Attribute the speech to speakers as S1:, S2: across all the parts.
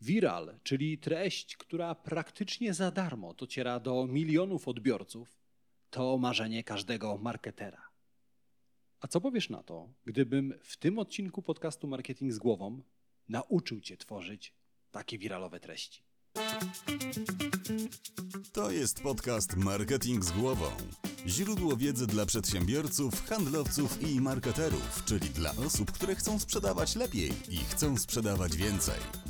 S1: Viral, czyli treść, która praktycznie za darmo dociera do milionów odbiorców, to marzenie każdego marketera. A co powiesz na to, gdybym w tym odcinku podcastu Marketing z głową nauczył Cię tworzyć takie wiralowe treści?
S2: To jest podcast Marketing z głową. Źródło wiedzy dla przedsiębiorców, handlowców i marketerów, czyli dla osób, które chcą sprzedawać lepiej i chcą sprzedawać więcej.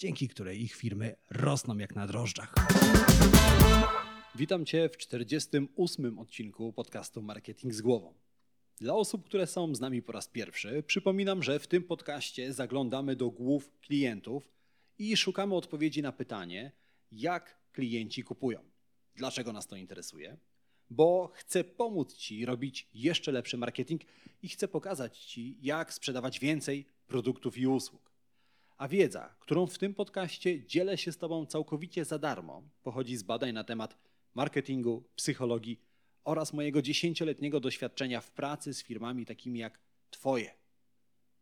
S1: dzięki której ich firmy rosną jak na drożdżach. Witam Cię w 48. odcinku podcastu Marketing z głową. Dla osób, które są z nami po raz pierwszy, przypominam, że w tym podcaście zaglądamy do głów klientów i szukamy odpowiedzi na pytanie, jak klienci kupują. Dlaczego nas to interesuje? Bo chcę pomóc Ci robić jeszcze lepszy marketing i chcę pokazać Ci, jak sprzedawać więcej produktów i usług. A wiedza, którą w tym podcaście dzielę się z Tobą całkowicie za darmo, pochodzi z badań na temat marketingu, psychologii oraz mojego dziesięcioletniego doświadczenia w pracy z firmami takimi jak Twoje.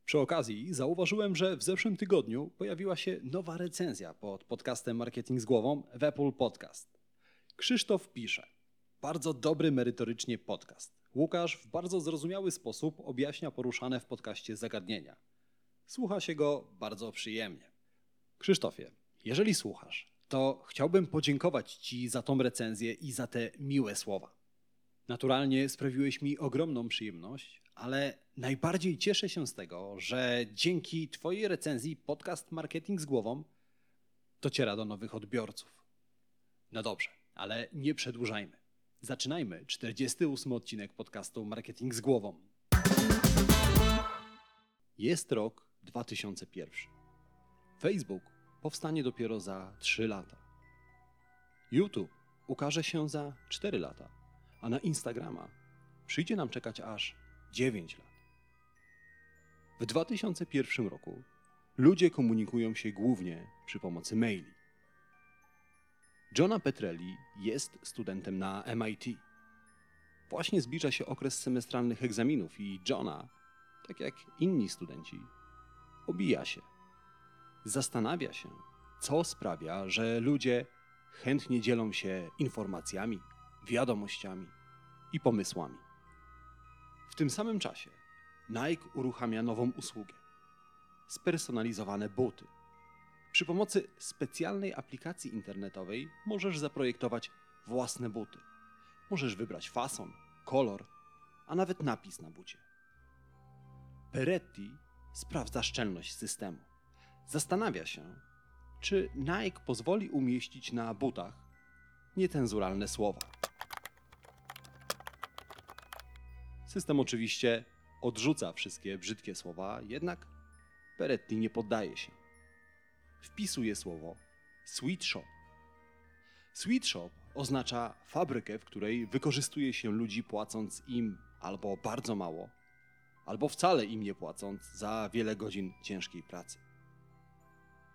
S1: Przy okazji zauważyłem, że w zeszłym tygodniu pojawiła się nowa recenzja pod podcastem Marketing z głową w Apple Podcast. Krzysztof pisze: Bardzo dobry merytorycznie podcast. Łukasz w bardzo zrozumiały sposób objaśnia poruszane w podcaście zagadnienia. Słucha się go bardzo przyjemnie. Krzysztofie, jeżeli słuchasz, to chciałbym podziękować Ci za tą recenzję i za te miłe słowa. Naturalnie sprawiłeś mi ogromną przyjemność, ale najbardziej cieszę się z tego, że dzięki Twojej recenzji podcast Marketing z głową dociera do nowych odbiorców. No dobrze, ale nie przedłużajmy. Zaczynajmy 48 odcinek podcastu Marketing z głową. Jest rok 2001. Facebook powstanie dopiero za 3 lata. YouTube ukaże się za 4 lata, a na Instagrama przyjdzie nam czekać aż 9 lat. W 2001 roku ludzie komunikują się głównie przy pomocy maili. Johna Petrelli jest studentem na MIT. Właśnie zbliża się okres semestralnych egzaminów i Johna, tak jak inni studenci, obija się. Zastanawia się, co sprawia, że ludzie chętnie dzielą się informacjami, wiadomościami i pomysłami. W tym samym czasie Nike uruchamia nową usługę spersonalizowane buty. Przy pomocy specjalnej aplikacji internetowej możesz zaprojektować własne buty. Możesz wybrać fason, kolor, a nawet napis na bucie. Peretti sprawdza szczelność systemu. Zastanawia się, czy Nike pozwoli umieścić na butach niecenzuralne słowa. System oczywiście odrzuca wszystkie brzydkie słowa, jednak Peretti nie poddaje się. Wpisuje słowo sweet shop. Sweet shop oznacza fabrykę, w której wykorzystuje się ludzi płacąc im albo bardzo mało, albo wcale im nie płacąc za wiele godzin ciężkiej pracy.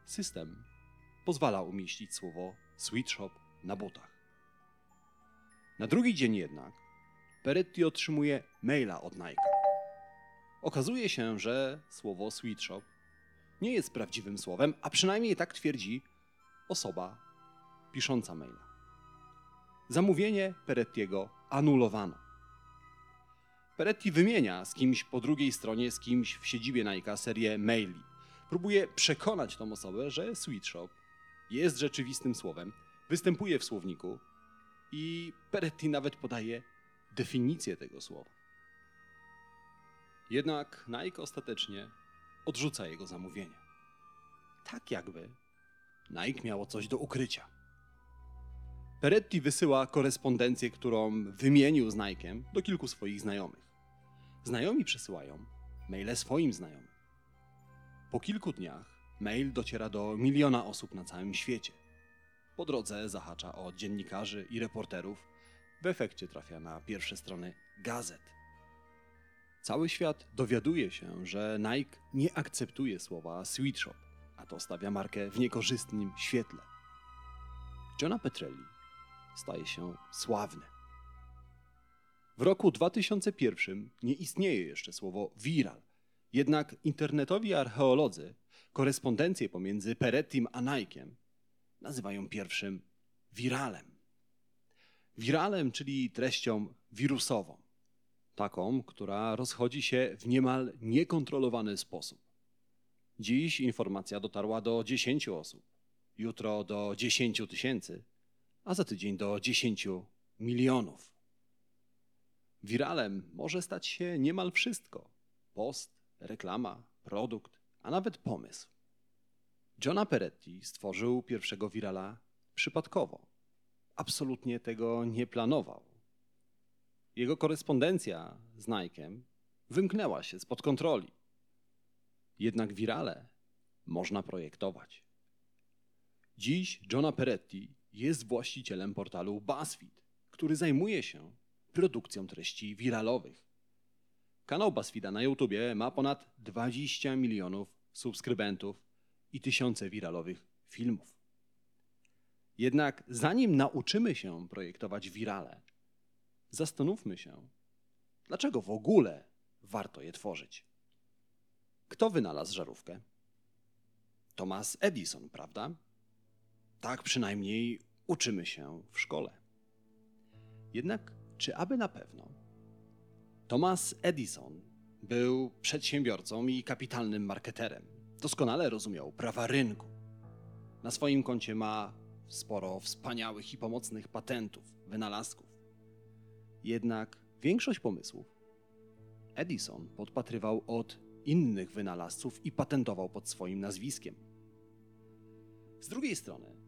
S1: System pozwala umieścić słowo sweet shop na butach. Na drugi dzień jednak Peretti otrzymuje maila od Nike. Okazuje się, że słowo sweet shop nie jest prawdziwym słowem, a przynajmniej tak twierdzi osoba pisząca maila. Zamówienie Perettiego anulowano. Peretti wymienia z kimś po drugiej stronie, z kimś w siedzibie Nike serię maili. Próbuje przekonać tą osobę, że sweet shop jest rzeczywistym słowem, występuje w słowniku i Peretti nawet podaje definicję tego słowa. Jednak Nike ostatecznie odrzuca jego zamówienie. Tak jakby Nike miało coś do ukrycia. Peretti wysyła korespondencję, którą wymienił z Nike'em do kilku swoich znajomych. Znajomi przesyłają maile swoim znajomym. Po kilku dniach mail dociera do miliona osób na całym świecie. Po drodze zahacza o dziennikarzy i reporterów. W efekcie trafia na pierwsze strony gazet. Cały świat dowiaduje się, że Nike nie akceptuje słowa sweatshop, a to stawia markę w niekorzystnym świetle. Johna Petrelli staje się sławny. W roku 2001 nie istnieje jeszcze słowo viral, jednak internetowi archeolodzy korespondencję pomiędzy Perettim a Nike'em nazywają pierwszym wiralem. Wiralem, czyli treścią wirusową, taką, która rozchodzi się w niemal niekontrolowany sposób. Dziś informacja dotarła do 10 osób, jutro do 10 tysięcy, a za tydzień do 10 milionów. Wiralem może stać się niemal wszystko: post, reklama, produkt, a nawet pomysł. Johna Peretti stworzył pierwszego wirala przypadkowo. Absolutnie tego nie planował. Jego korespondencja z Nike'em wymknęła się spod kontroli. Jednak wirale można projektować. Dziś Johna Peretti jest właścicielem portalu BuzzFeed, który zajmuje się produkcją treści wiralowych. Kanał BuzzFeeda na YouTubie ma ponad 20 milionów subskrybentów i tysiące wiralowych filmów. Jednak zanim nauczymy się projektować wirale, zastanówmy się, dlaczego w ogóle warto je tworzyć. Kto wynalazł żarówkę? Thomas Edison, prawda? Tak przynajmniej uczymy się w szkole. Jednak czy aby na pewno? Thomas Edison był przedsiębiorcą i kapitalnym marketerem. Doskonale rozumiał prawa rynku. Na swoim koncie ma sporo wspaniałych i pomocnych patentów, wynalazków. Jednak większość pomysłów Edison podpatrywał od innych wynalazców i patentował pod swoim nazwiskiem. Z drugiej strony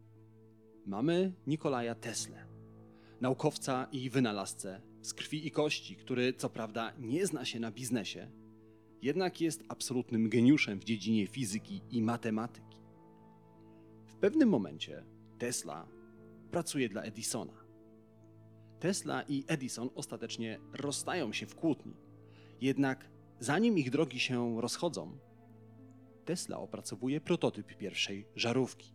S1: mamy Nikolaja Tesla, naukowca i wynalazcę z krwi i kości, który co prawda nie zna się na biznesie, jednak jest absolutnym geniuszem w dziedzinie fizyki i matematyki. W pewnym momencie Tesla pracuje dla Edisona. Tesla i Edison ostatecznie rozstają się w kłótni. Jednak zanim ich drogi się rozchodzą, Tesla opracowuje prototyp pierwszej żarówki.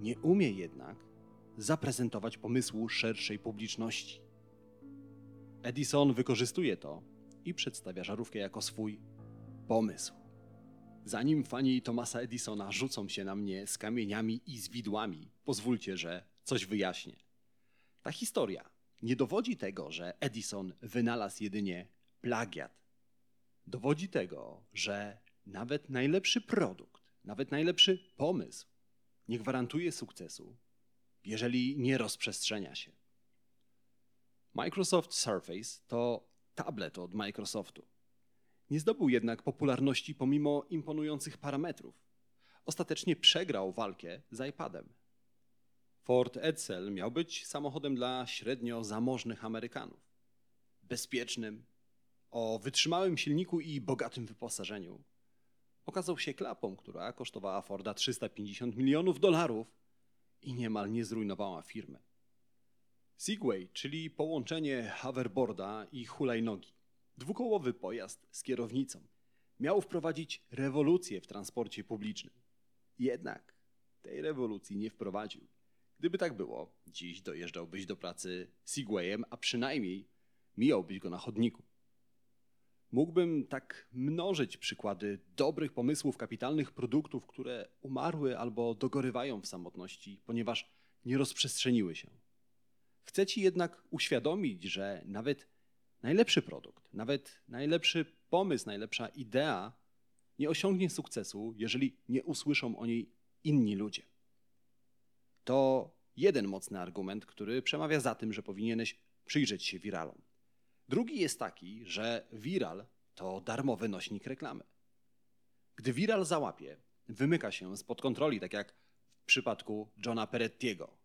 S1: Nie umie jednak zaprezentować pomysłu szerszej publiczności. Edison wykorzystuje to i przedstawia żarówkę jako swój pomysł. Zanim fani Thomasa Edisona rzucą się na mnie z kamieniami i z widłami, pozwólcie, że coś wyjaśnię. Ta historia nie dowodzi tego, że Edison wynalazł jedynie plagiat. Dowodzi tego, że nawet najlepszy produkt, nawet najlepszy pomysł nie gwarantuje sukcesu, jeżeli nie rozprzestrzenia się. Microsoft Surface to tablet od Microsoftu. Nie zdobył jednak popularności pomimo imponujących parametrów. Ostatecznie przegrał walkę z iPadem. Ford Edsel miał być samochodem dla średnio zamożnych Amerykanów. Bezpiecznym, o wytrzymałym silniku i bogatym wyposażeniu. Okazał się klapą, która kosztowała Forda 350 milionów dolarów i niemal nie zrujnowała firmy. Segway, czyli połączenie hoverboarda i hulajnogi. Dwukołowy pojazd z kierownicą. Miał wprowadzić rewolucję w transporcie publicznym. Jednak tej rewolucji nie wprowadził. Gdyby tak było, dziś dojeżdżałbyś do pracy Segwayem, a przynajmniej mijałbyś go na chodniku. Mógłbym tak mnożyć przykłady dobrych pomysłów, kapitalnych produktów, które umarły albo dogorywają w samotności, ponieważ nie rozprzestrzeniły się. Chcę Ci jednak uświadomić, że nawet najlepszy produkt, nawet najlepszy pomysł, najlepsza idea nie osiągnie sukcesu, jeżeli nie usłyszą o niej inni ludzie. To jeden mocny argument, który przemawia za tym, że powinieneś przyjrzeć się wiralom. Drugi jest taki, że viral to darmowy nośnik reklamy. Gdy viral załapie, wymyka się spod kontroli, tak jak w przypadku Johna Perettiego.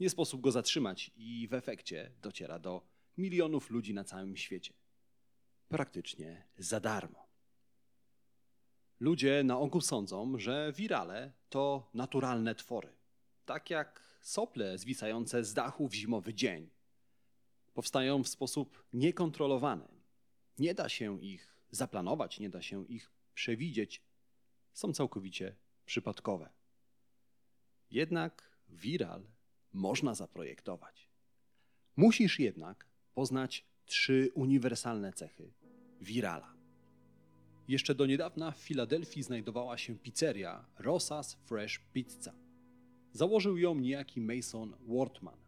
S1: Nie sposób go zatrzymać i w efekcie dociera do milionów ludzi na całym świecie. Praktycznie za darmo. Ludzie na ogół sądzą, że wirale to naturalne twory. tak jak sople zwisające z dachu w zimowy dzień. Powstają w sposób niekontrolowany. Nie da się ich zaplanować, nie da się ich przewidzieć. Są całkowicie przypadkowe. Jednak wiral można zaprojektować. Musisz jednak poznać trzy uniwersalne cechy wirala. Jeszcze do niedawna w Filadelfii znajdowała się pizzeria Rosas Fresh Pizza. Założył ją niejaki Mason Wortman.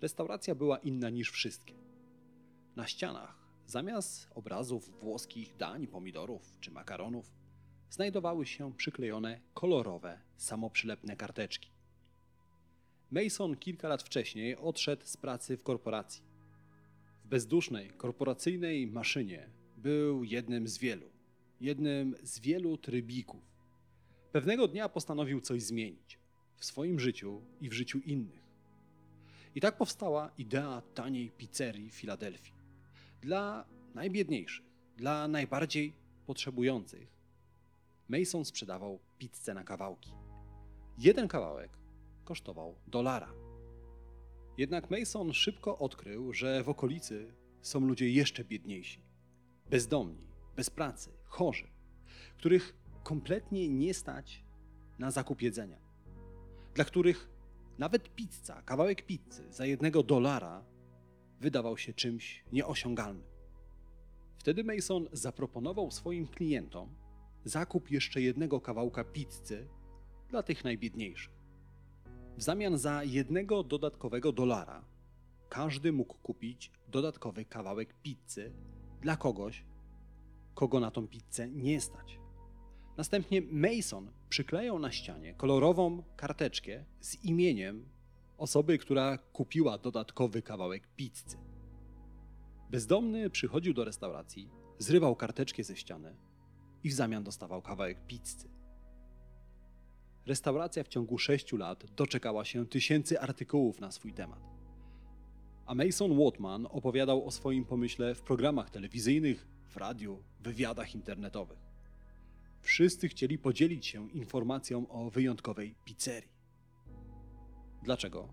S1: Restauracja była inna niż wszystkie. Na ścianach, zamiast obrazów włoskich dań, pomidorów czy makaronów, znajdowały się przyklejone kolorowe, samoprzylepne karteczki. Mason kilka lat wcześniej odszedł z pracy w korporacji. W bezdusznej, korporacyjnej maszynie był jednym z wielu, jednym z wielu trybików. Pewnego dnia postanowił coś zmienić w swoim życiu i w życiu innych. I tak powstała idea taniej pizzerii w Filadelfii. Dla najbiedniejszych, dla najbardziej potrzebujących. Mason sprzedawał pizzę na kawałki. Jeden kawałek kosztował dolara. Jednak Mason szybko odkrył, że w okolicy są ludzie jeszcze biedniejsi. Bezdomni, bez pracy, chorzy, których kompletnie nie stać na zakup jedzenia. Dla których nawet pizza, kawałek pizzy za jednego dolara wydawał się czymś nieosiągalnym. Wtedy Mason zaproponował swoim klientom zakup jeszcze jednego kawałka pizzy dla tych najbiedniejszych. W zamian za jednego dodatkowego dolara każdy mógł kupić dodatkowy kawałek pizzy dla kogoś, kogo na tą pizzę nie stać. Następnie Mason przyklejał na ścianie kolorową karteczkę z imieniem osoby, która kupiła dodatkowy kawałek pizzy. Bezdomny przychodził do restauracji, zrywał karteczkę ze ściany i w zamian dostawał kawałek pizzy. Restauracja w ciągu sześciu lat doczekała się tysięcy artykułów na swój temat. A Mason Watman opowiadał o swoim pomyśle w programach telewizyjnych, w radiu, wywiadach internetowych. Wszyscy chcieli podzielić się informacją o wyjątkowej pizzerii. Dlaczego?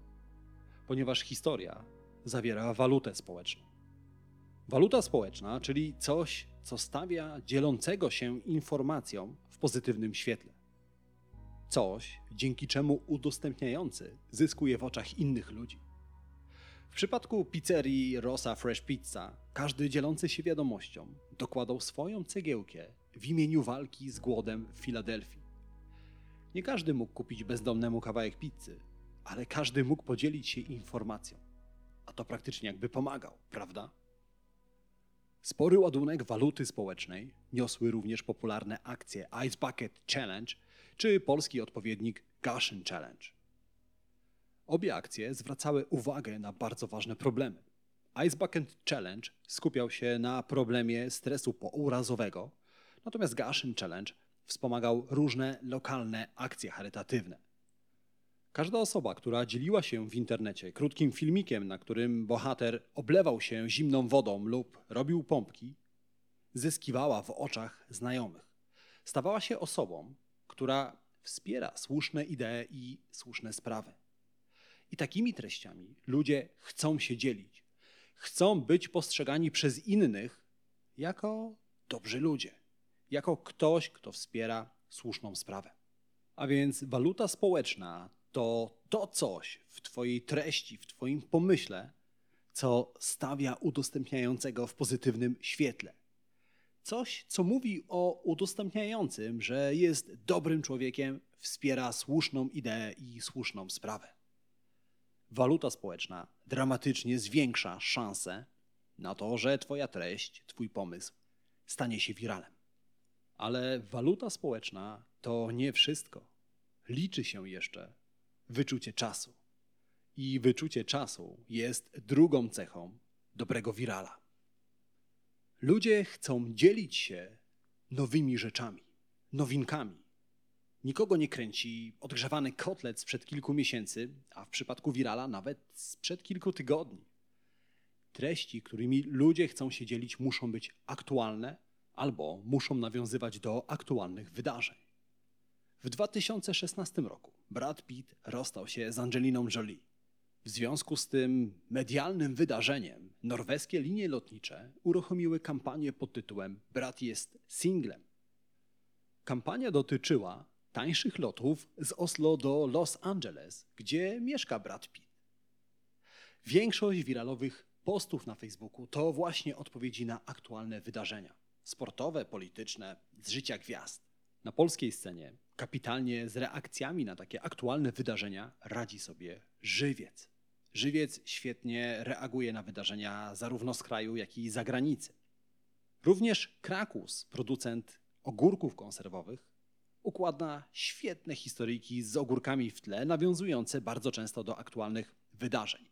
S1: Ponieważ historia zawiera walutę społeczną. Waluta społeczna, czyli coś, co stawia dzielącego się informacją w pozytywnym świetle. Coś, dzięki czemu udostępniający zyskuje w oczach innych ludzi. W przypadku pizzerii Rosa Fresh Pizza, każdy dzielący się wiadomością dokładał swoją cegiełkę w imieniu walki z głodem w Filadelfii. Nie każdy mógł kupić bezdomnemu kawałek pizzy, ale każdy mógł podzielić się informacją. A to praktycznie jakby pomagał, prawda? Spory ładunek waluty społecznej niosły również popularne akcje Ice Bucket Challenge czy polski odpowiednik Gushin Challenge. Obie akcje zwracały uwagę na bardzo ważne problemy. Ice Bucket Challenge skupiał się na problemie stresu pourazowego, natomiast Gushin Challenge wspomagał różne lokalne akcje charytatywne. Każda osoba, która dzieliła się w internecie krótkim filmikiem, na którym bohater oblewał się zimną wodą lub robił pompki, zyskiwała w oczach znajomych. Stawała się osobą, która wspiera słuszne idee i słuszne sprawy. I takimi treściami ludzie chcą się dzielić. Chcą być postrzegani przez innych jako dobrzy ludzie, jako ktoś, kto wspiera słuszną sprawę. A więc waluta społeczna to to coś w Twojej treści, w Twoim pomyśle, co stawia udostępniającego w pozytywnym świetle. Coś, co mówi o udostępniającym, że jest dobrym człowiekiem, wspiera słuszną ideę i słuszną sprawę. Waluta społeczna dramatycznie zwiększa szanse na to, że Twoja treść, Twój pomysł stanie się wiralem. Ale waluta społeczna to nie wszystko. Liczy się jeszcze wyczucie czasu. I wyczucie czasu jest drugą cechą dobrego wirala. Ludzie chcą dzielić się nowymi rzeczami, nowinkami. Nikogo nie kręci odgrzewany kotlet sprzed kilku miesięcy, a w przypadku wirala nawet sprzed kilku tygodni. Treści, którymi ludzie chcą się dzielić, muszą być aktualne albo muszą nawiązywać do aktualnych wydarzeń. W 2016 roku Brad Pitt rozstał się z Angeliną Jolie. W związku z tym medialnym wydarzeniem norweskie linie lotnicze uruchomiły kampanię pod tytułem Brat jest singlem. Kampania dotyczyła tańszych lotów z Oslo do Los Angeles, gdzie mieszka Brad Pitt. Większość wiralowych postów na Facebooku to właśnie odpowiedzi na aktualne wydarzenia sportowe, polityczne, z życia gwiazd. Na polskiej scenie kapitalnie z reakcjami na takie aktualne wydarzenia radzi sobie żywiec. Żywiec świetnie reaguje na wydarzenia zarówno z kraju, jak i zagranicy. Również Krakus, producent ogórków konserwowych, układa świetne historyjki z ogórkami w tle, nawiązujące bardzo często do aktualnych wydarzeń.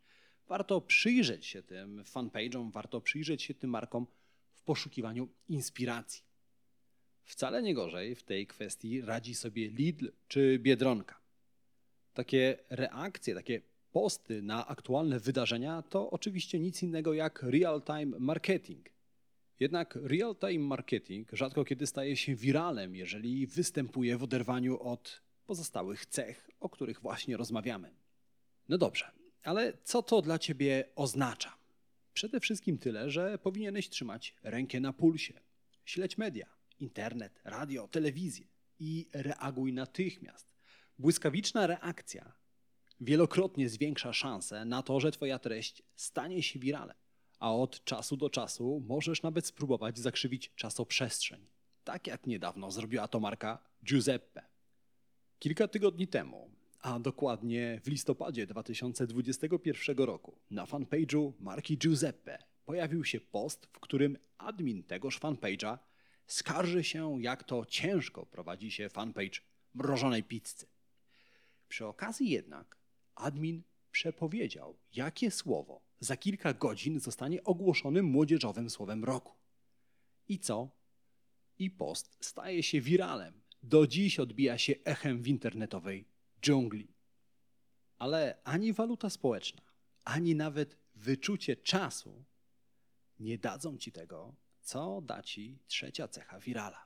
S1: Warto przyjrzeć się tym fanpage'om, warto przyjrzeć się tym markom poszukiwaniu inspiracji. Wcale nie gorzej w tej kwestii radzi sobie Lidl czy Biedronka. Takie reakcje, takie posty na aktualne wydarzenia to oczywiście nic innego jak real-time marketing. Jednak real-time marketing rzadko kiedy staje się wiralem, jeżeli występuje w oderwaniu od pozostałych cech, o których właśnie rozmawiamy. No dobrze, ale co to dla ciebie oznacza? Przede wszystkim tyle, że powinieneś trzymać rękę na pulsie. Śledź media, internet, radio, telewizję i reaguj natychmiast. Błyskawiczna reakcja wielokrotnie zwiększa szanse na to, że Twoja treść stanie się wiralem, a od czasu do czasu możesz nawet spróbować zakrzywić czasoprzestrzeń, tak jak niedawno zrobiła to marka Giuseppe. Kilka tygodni temu, a dokładnie w listopadzie 2021 roku, na fanpage'u marki Giuseppe pojawił się post, w którym admin tegoż fanpage'a skarży się, jak to ciężko prowadzi się fanpage mrożonej pizzy. Przy okazji jednak admin przepowiedział, jakie słowo za kilka godzin zostanie ogłoszonym młodzieżowym słowem roku. I co? I post staje się wiralem. Do dziś odbija się echem w internetowej dżungli. Ale ani waluta społeczna, ani nawet wyczucie czasu nie dadzą ci tego, co da ci trzecia cecha wirala.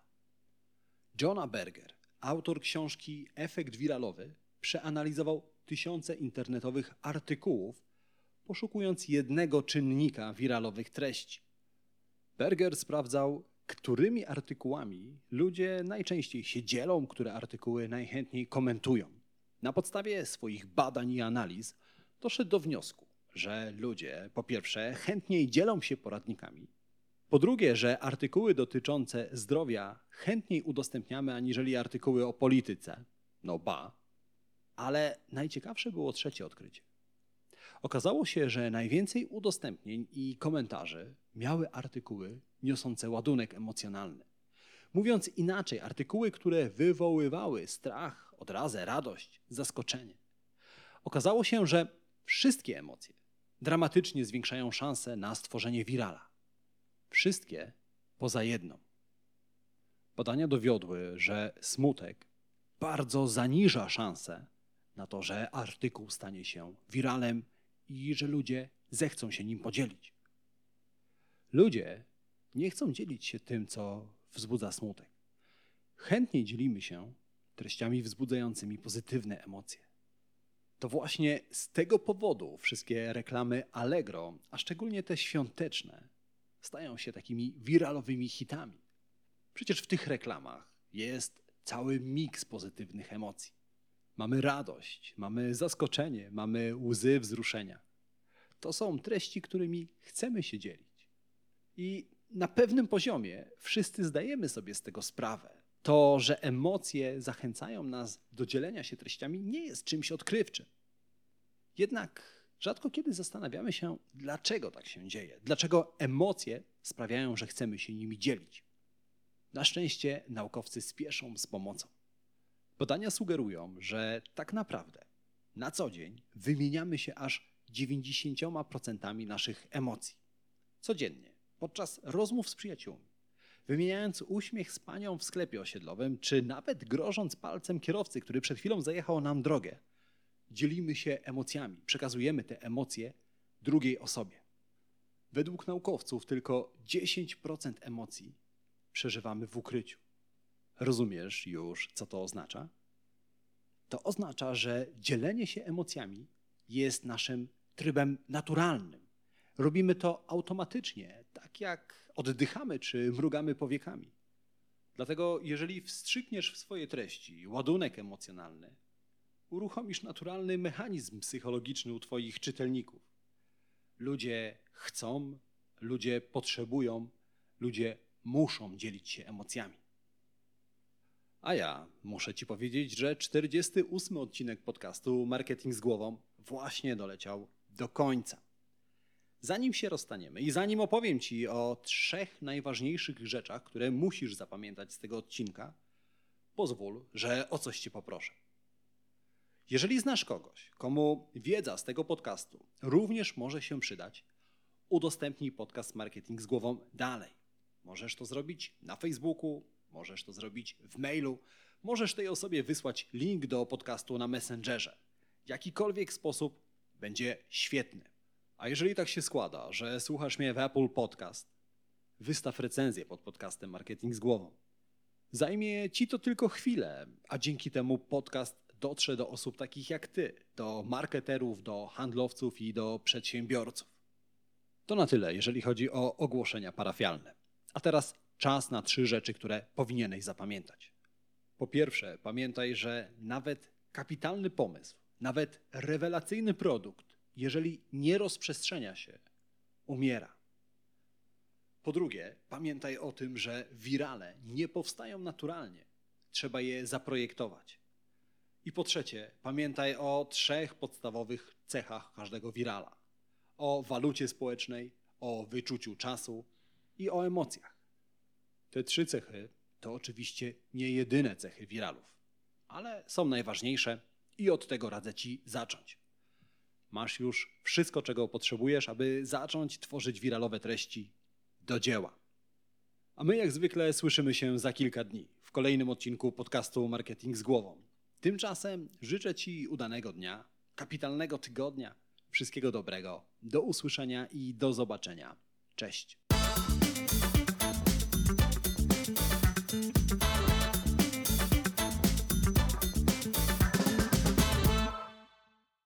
S1: Johna Berger, autor książki Efekt wiralowy, przeanalizował tysiące internetowych artykułów, poszukując jednego czynnika wiralowych treści. Berger sprawdzał, którymi artykułami ludzie najczęściej się dzielą, które artykuły najchętniej komentują. Na podstawie swoich badań i analiz doszedł do wniosku, że ludzie po pierwsze chętniej dzielą się poradnikami, po drugie, że artykuły dotyczące zdrowia chętniej udostępniamy aniżeli artykuły o polityce. No ba. Ale najciekawsze było trzecie odkrycie. Okazało się, że najwięcej udostępnień i komentarzy miały artykuły niosące ładunek emocjonalny. Mówiąc inaczej, artykuły, które wywoływały strach, odrazę, radość, zaskoczenie. Okazało się, że wszystkie emocje dramatycznie zwiększają szanse na stworzenie wirala. Wszystkie poza jedną. Badania dowiodły, że smutek bardzo zaniża szanse na to, że artykuł stanie się wiralem i że ludzie zechcą się nim podzielić. Ludzie nie chcą dzielić się tym, co wzbudza smutek. Chętniej dzielimy się treściami wzbudzającymi pozytywne emocje. To właśnie z tego powodu wszystkie reklamy Allegro, a szczególnie te świąteczne, stają się takimi wiralowymi hitami. Przecież w tych reklamach jest cały miks pozytywnych emocji. Mamy radość, mamy zaskoczenie, mamy łzy wzruszenia. To są treści, którymi chcemy się dzielić. I na pewnym poziomie wszyscy zdajemy sobie z tego sprawę. To, że emocje zachęcają nas do dzielenia się treściami, nie jest czymś odkrywczym. Jednak rzadko kiedy zastanawiamy się, dlaczego tak się dzieje, dlaczego emocje sprawiają, że chcemy się nimi dzielić. Na szczęście naukowcy spieszą z pomocą. Badania sugerują, że tak naprawdę na co dzień wymieniamy się aż 90% naszych emocji. Codziennie, podczas rozmów z przyjaciółmi, wymieniając uśmiech z panią w sklepie osiedlowym, czy nawet grożąc palcem kierowcy, który przed chwilą zajechał nam drogę, dzielimy się emocjami, przekazujemy te emocje drugiej osobie. Według naukowców tylko 10% emocji przeżywamy w ukryciu. Rozumiesz już, co to oznacza? to oznacza, że dzielenie się emocjami jest naszym trybem naturalnym. Robimy to automatycznie, tak jak oddychamy czy mrugamy powiekami. Dlatego, jeżeli wstrzykniesz w swoje treści ładunek emocjonalny, uruchomisz naturalny mechanizm psychologiczny u Twoich czytelników. Ludzie chcą, ludzie potrzebują, ludzie muszą dzielić się emocjami. A ja muszę Ci powiedzieć, że 48 odcinek podcastu Marketing z głową właśnie doleciał do końca. Zanim się rozstaniemy i zanim opowiem Ci o trzech najważniejszych rzeczach, które musisz zapamiętać z tego odcinka, pozwól, że o coś Cię poproszę. Jeżeli znasz kogoś, komu wiedza z tego podcastu również może się przydać, udostępnij podcast Marketing z głową dalej. Możesz to zrobić na Facebooku, możesz to zrobić w mailu, możesz tej osobie wysłać link do podcastu na Messengerze. Jakikolwiek sposób będzie świetny. A jeżeli tak się składa, że słuchasz mnie w Apple Podcast, wystaw recenzję pod podcastem Marketing z głową. Zajmie ci to tylko chwilę, a dzięki temu podcast dotrze do osób takich jak ty, do marketerów, do handlowców i do przedsiębiorców. To na tyle, jeżeli chodzi o ogłoszenia parafialne. A teraz czas na trzy rzeczy, które powinieneś zapamiętać. Po pierwsze, pamiętaj, że nawet kapitalny pomysł, nawet rewelacyjny produkt, jeżeli nie rozprzestrzenia się, umiera. Po drugie, pamiętaj o tym, że wirale nie powstają naturalnie. Trzeba je zaprojektować. I po trzecie, pamiętaj o trzech podstawowych cechach każdego wirala: o walucie społecznej, o wyczuciu czasu i o emocjach. Te trzy cechy to oczywiście nie jedyne cechy wiralów, ale są najważniejsze i od tego radzę Ci zacząć. Masz już wszystko, czego potrzebujesz, aby zacząć tworzyć wiralowe treści do dzieła. A my, jak zwykle, słyszymy się za kilka dni w kolejnym odcinku podcastu Marketing z Głową. Tymczasem życzę Ci udanego dnia, kapitalnego tygodnia, wszystkiego dobrego, do usłyszenia i do zobaczenia. Cześć.